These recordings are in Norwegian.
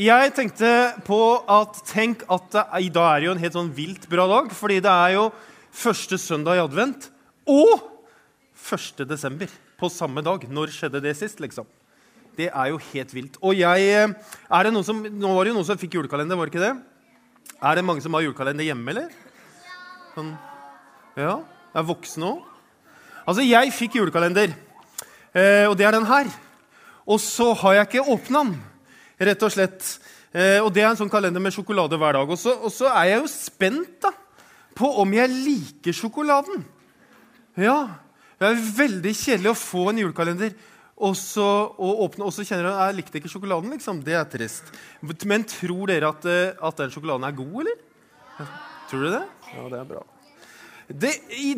jeg tenkte på at Tenk at det, i dag er jo en helt sånn vilt bra dag. Fordi det er jo første søndag i advent og 1. desember på samme dag. Når skjedde det sist, liksom? Det er jo helt vilt. Og jeg eh, er det noen som, Nå var det jo noen som fikk julekalender, var det ikke det? Er det mange som har julekalender hjemme, eller? Sånn, ja? Er voksne òg? Altså, jeg fikk julekalender, eh, og det er den her. Og så har jeg ikke åpna den, rett og slett. Eh, og det er en sånn kalender med sjokolade hver dag. Og så, og så er jeg jo spent da, på om jeg liker sjokoladen. Ja, det er veldig kjedelig å få en julekalender og så, og åpne, og så kjenner du at jeg likte ikke sjokoladen. liksom. Det er trist. Men tror dere at, eh, at den sjokoladen er god, eller? Tror dere det? Ja, det er bra. Det,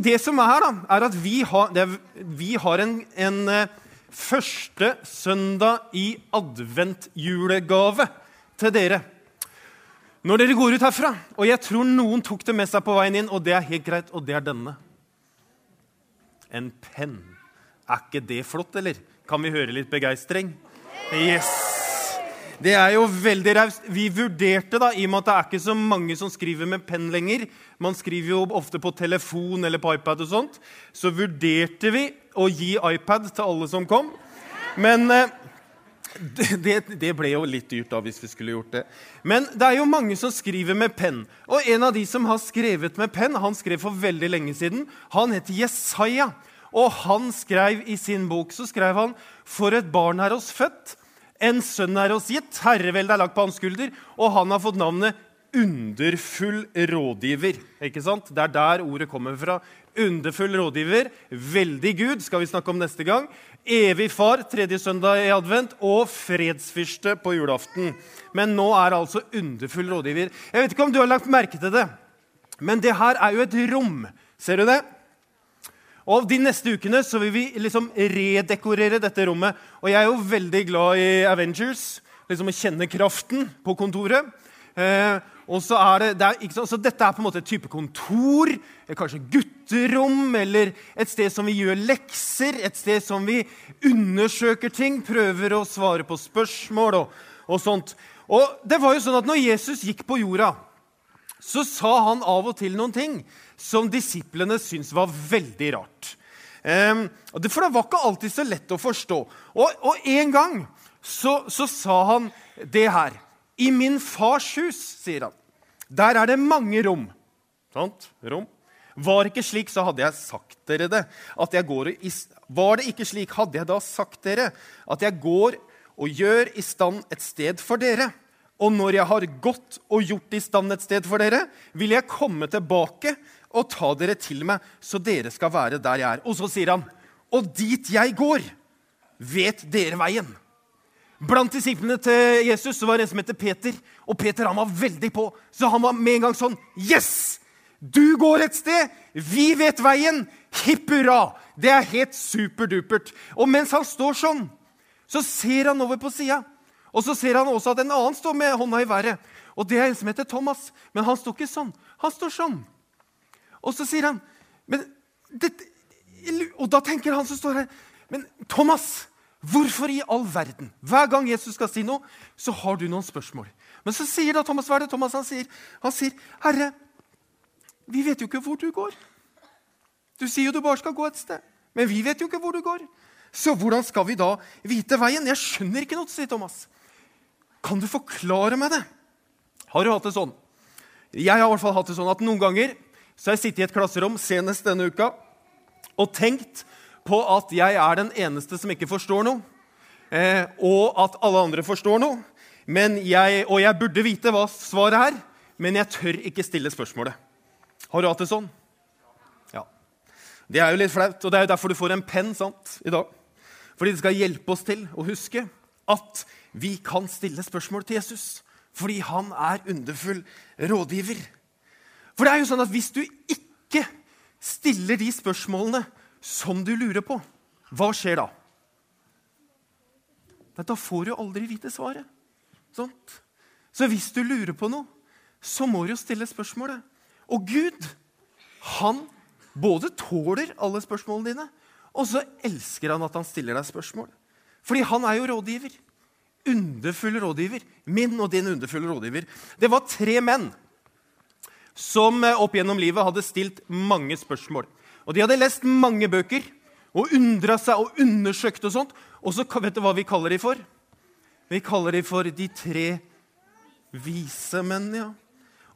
det som er her, da, er at vi har, det, vi har en, en uh, første søndag i adventjulegave til dere. Når dere går ut herfra, og jeg tror noen tok det med seg på veien inn, og det er helt greit, og det er denne. En penn. Er ikke det flott, eller? Kan vi høre litt begeistring? Yes! Det er jo veldig raust. Vi vurderte, da, i og med at det er ikke så mange som skriver med penn lenger Man skriver jo ofte på telefon eller på iPad, og sånt, så vurderte vi å gi iPad til alle som kom. Men eh, det, det, ble jo litt dyrt da, hvis vi skulle gjort det. Men det er jo mange som skriver med penn. Og en av de som har skrevet med penn, han skrev for veldig lenge siden. Han heter Jesaja. Og han skrev i sin bok så skrev han, For et barn er oss født, en sønn er oss gitt, herreveldet er lagt på hans skulder, og han har fått navnet Underfull rådgiver. Ikke sant? Det er der ordet kommer fra. Underfull rådgiver, veldig Gud, skal vi snakke om neste gang. Evig far, tredje søndag i advent, og fredsfyrste på julaften. Men nå er altså underfull rådgiver. Jeg vet ikke om du har lagt merke til det, men det her er jo et rom. Ser du det? Og De neste ukene så vil vi liksom redekorere dette rommet. Og jeg er jo veldig glad i Avengers. liksom Å kjenne kraften på kontoret. Eh, og så er det, det er, så Dette er på en måte et type kontor, kanskje gutterom, eller et sted som vi gjør lekser, et sted som vi undersøker ting, prøver å svare på spørsmål og, og sånt. Og det var jo sånn at når Jesus gikk på jorda, så sa han av og til noen ting som disiplene syntes var veldig rart. Um, for det var ikke alltid så lett å forstå. Og, og en gang så, så, sa han det her. I min fars hus, sier han, der er det mange rom. Sant? Rom. Var slik, det. I, var det ikke slik, hadde jeg da sagt dere at jeg går og gjør i stand et sted for dere. Og når jeg har gått og gjort i stand et sted for dere, vil jeg komme tilbake og ta dere til meg, så dere skal være der jeg er. Og så sier han, og dit jeg går, vet dere veien. Blant disiplene til Jesus var det en som heter Peter. Og Peter han var veldig på, så han var med en gang sånn Yes! Du går et sted! Vi vet veien! Hipp hurra! Det er helt superdupert. Og mens han står sånn, så ser han over på sida. Og så ser han også at en annen står med hånda i været. Og det er en som heter Thomas. Men han står ikke sånn. Han står sånn. Og så sier han men det, Og da tenker han som står her Men Thomas, hvorfor i all verden? Hver gang Jesus skal si noe, så har du noen spørsmål. Men så sier da Thomas hva er Thomas han sier? Han sier, 'Herre, vi vet jo ikke hvor du går.' Du sier jo du bare skal gå et sted, men vi vet jo ikke hvor du går. Så hvordan skal vi da vite veien? Jeg skjønner ikke noe, sier Thomas. Kan du forklare meg det? Har du hatt det sånn? Jeg har i hvert fall hatt det sånn at noen ganger så har jeg sittet i et klasserom senest denne uka og tenkt på at jeg er den eneste som ikke forstår noe, eh, og at alle andre forstår noe. Jeg, og jeg burde vite hva svaret er, men jeg tør ikke stille spørsmålet. Har du hatt det sånn? Ja. Det er jo litt flaut, og det er jo derfor du får en penn sant, i dag. Fordi det skal hjelpe oss til å huske at vi kan stille spørsmål til Jesus. Fordi han er underfull rådgiver. For det er jo sånn at hvis du ikke stiller de spørsmålene som du lurer på, hva skjer da? Da får du aldri vite svaret. Sånt. Så hvis du lurer på noe, så må du jo stille spørsmålet. Og Gud, han både tåler alle spørsmålene dine, og så elsker han at han stiller deg spørsmål. Fordi han er jo rådgiver. underfull rådgiver. Min og din underfulle rådgiver. Det var tre menn som eh, opp gjennom livet hadde stilt mange spørsmål. Og De hadde lest mange bøker og undra seg og undersøkt og sånt. Og så vet du hva vi kaller de for? Vi kaller de for de tre vise menn, ja.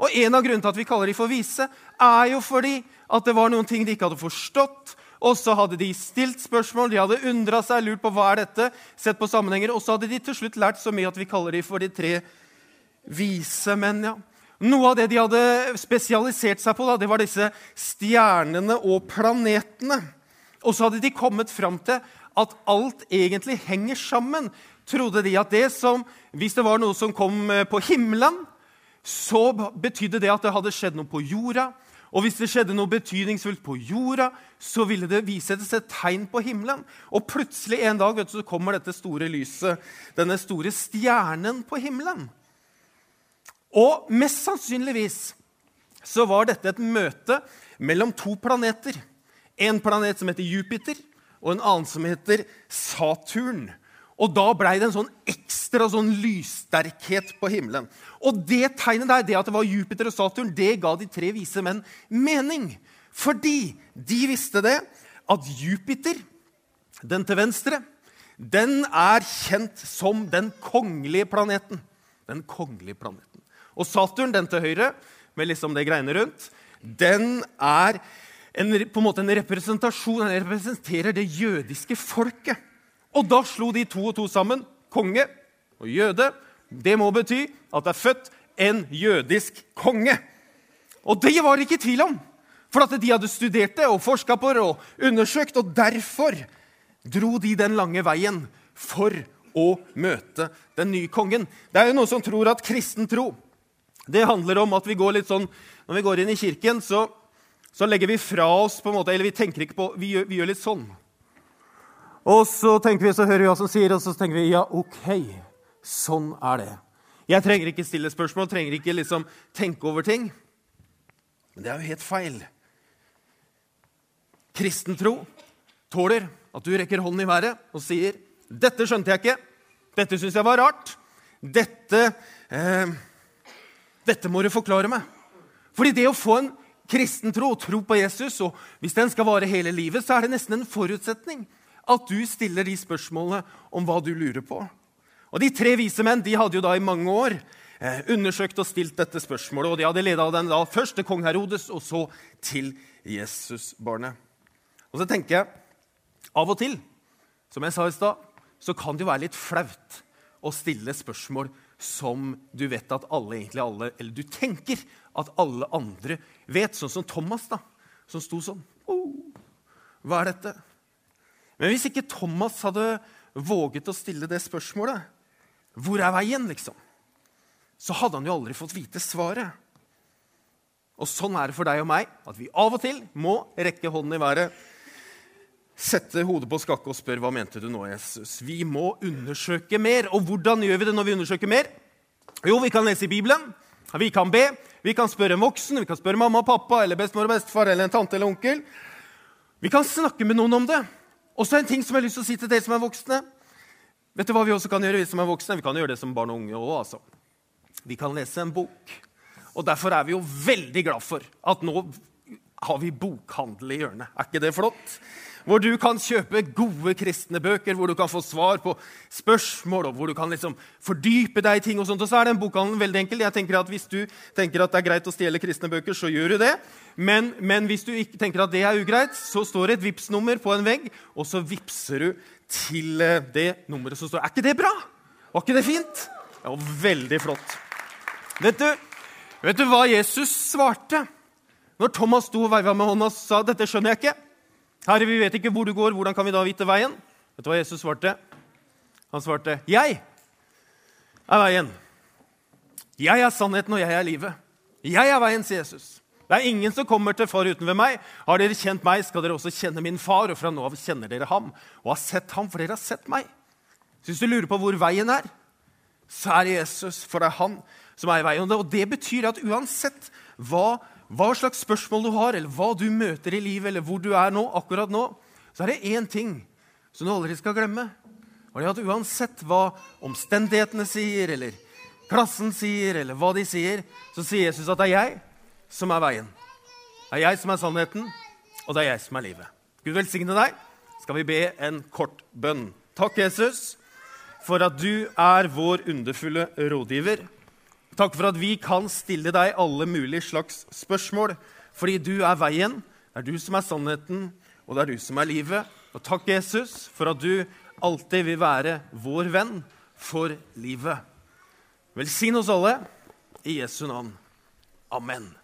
Og En av grunnene til at vi kaller de for vise, er jo fordi at det var noen ting de ikke hadde forstått. Og så hadde de stilt spørsmål, de hadde undra seg, lurt på hva er dette, sett på sammenhenger, og så hadde de til slutt lært så mye at vi kaller de for de tre vise menn. ja. Noe av det de hadde spesialisert seg på, da, det var disse stjernene og planetene. Og så hadde de kommet fram til at alt egentlig henger sammen. Trodde de at det som, Hvis det var noe som kom eh, på himmelen, så betydde det at det hadde skjedd noe på jorda. Og hvis det skjedde noe betydningsfullt på jorda, så ville det vise et tegn på himmelen. Og plutselig en dag vet du, så kommer dette store lyset, denne store stjernen på himmelen. Og mest sannsynligvis så var dette et møte mellom to planeter. En planet som heter Jupiter, og en annen som heter Saturn. Og da blei det en sånn ekstra sånn lyssterkhet på himmelen. Og det tegnet der, det at det var Jupiter og Saturn, det ga de tre vise menn mening. Fordi de visste det at Jupiter, den til venstre, den er kjent som den kongelige planeten. Den kongelige planeten. Og Saturn, den til høyre, med liksom det greiene rundt, den er en, på en måte en representasjon, den representerer det jødiske folket. Og da slo de to og to sammen. Konge og jøde. Det må bety at det er født en jødisk konge. Og det var det ikke tvil om. For at de hadde studert det og forska på det og undersøkt. Og derfor dro de den lange veien for å møte den nye kongen. Det er jo noen som tror at kristen tro det handler om at vi går litt sånn, Når vi går inn i kirken, så, så legger vi fra oss på en måte, Eller vi tenker ikke på Vi gjør, vi gjør litt sånn. Og så tenker vi, så hører vi hva som sier, og så tenker vi ja, ok. Sånn er det. Jeg trenger ikke stille spørsmål, trenger ikke liksom tenke over ting. Men det er jo helt feil. Kristen tro tåler at du rekker hånden i været og sier 'Dette skjønte jeg ikke. Dette syns jeg var rart. Dette eh, dette må du forklare meg. Fordi det å få en kristen tro tro på Jesus, og hvis den skal vare hele livet, så er det nesten en forutsetning at du stiller de spørsmålene om hva du lurer på. Og De tre vise menn de hadde jo da i mange år eh, undersøkt og stilt dette spørsmålet. og De hadde leda den da først til kong Herodes og så til Jesusbarnet. Og så tenker jeg av og til, som jeg sa i stad, så kan det jo være litt flaut å stille spørsmål som du vet at alle egentlig alle, Eller du tenker at alle andre vet. Sånn som Thomas, da, som sto sånn oh, Hva er dette? Men hvis ikke Thomas hadde våget å stille det spørsmålet, hvor er veien, liksom? Så hadde han jo aldri fått vite svaret. Og sånn er det for deg og meg, at vi av og til må rekke hånden i været sette hodet på skakke og spørre hva mente du nå, Jesus. Vi må undersøke mer. Og hvordan gjør vi det når vi undersøker mer? Jo, vi kan lese i Bibelen, vi kan be, vi kan spørre en voksen, vi kan spørre mamma og pappa eller bestemor og bestefar eller en tante eller onkel. Vi kan snakke med noen om det. Og så en ting som jeg har lyst til å si til dere som er voksne. Vet du hva vi også kan gjøre, vi som er voksne? Vi kan gjøre det som barn og unge òg. Altså. Vi kan lese en bok. Og Derfor er vi jo veldig glad for at nå har vi bokhandel i hjørnet. Er ikke det flott? Hvor du kan kjøpe gode kristne bøker, hvor du kan få svar på spørsmål, og hvor du kan liksom fordype deg i ting. Og sånt. Og så er den bokhandelen veldig enkel. Jeg tenker at Hvis du tenker at det er greit å stjele kristne bøker, så gjør du det. Men, men hvis du ikke tenker at det er ugreit, så står det et Vipps-nummer på en vegg, og så vippser du til eh, det nummeret som står Er ikke det bra? Var ikke det fint? Ja, veldig flott. Vet du, vet du hva Jesus svarte? Når Thomas sto og veiva med hånda og sa dette skjønner jeg ikke, Herre, vi vet ikke hvor du går, hvordan kan vi da vite veien? Vet du hva Jesus svarte? Han svarte, 'Jeg er veien. Jeg er sannheten, og jeg er livet.' 'Jeg er veien', sier Jesus. Det er ingen som kommer til far uten meg. Har dere kjent meg, skal dere også kjenne min far. Og fra nå av kjenner dere ham og har sett ham, for dere har sett meg. Så hvis du lurer på hvor veien er, så er det Jesus, for det er han som er i veien. Og det betyr at uansett hva hva slags spørsmål du har, eller hva du møter i livet, eller hvor du er nå, akkurat nå, så er det én ting som du aldri skal glemme. Og det er at Uansett hva omstendighetene sier, eller klassen sier, eller hva de sier, så sier Jesus at det er jeg som er veien. Det er jeg som er sannheten, og det er jeg som er livet. Gud velsigne deg. Skal vi be en kort bønn. Takk, Jesus, for at du er vår underfulle rådgiver. Takk for at vi kan stille deg alle mulige slags spørsmål, fordi du er veien, det er du som er sannheten, og det er du som er livet. Og takk, Jesus, for at du alltid vil være vår venn for livet. Velsign oss alle i Jesu navn. Amen.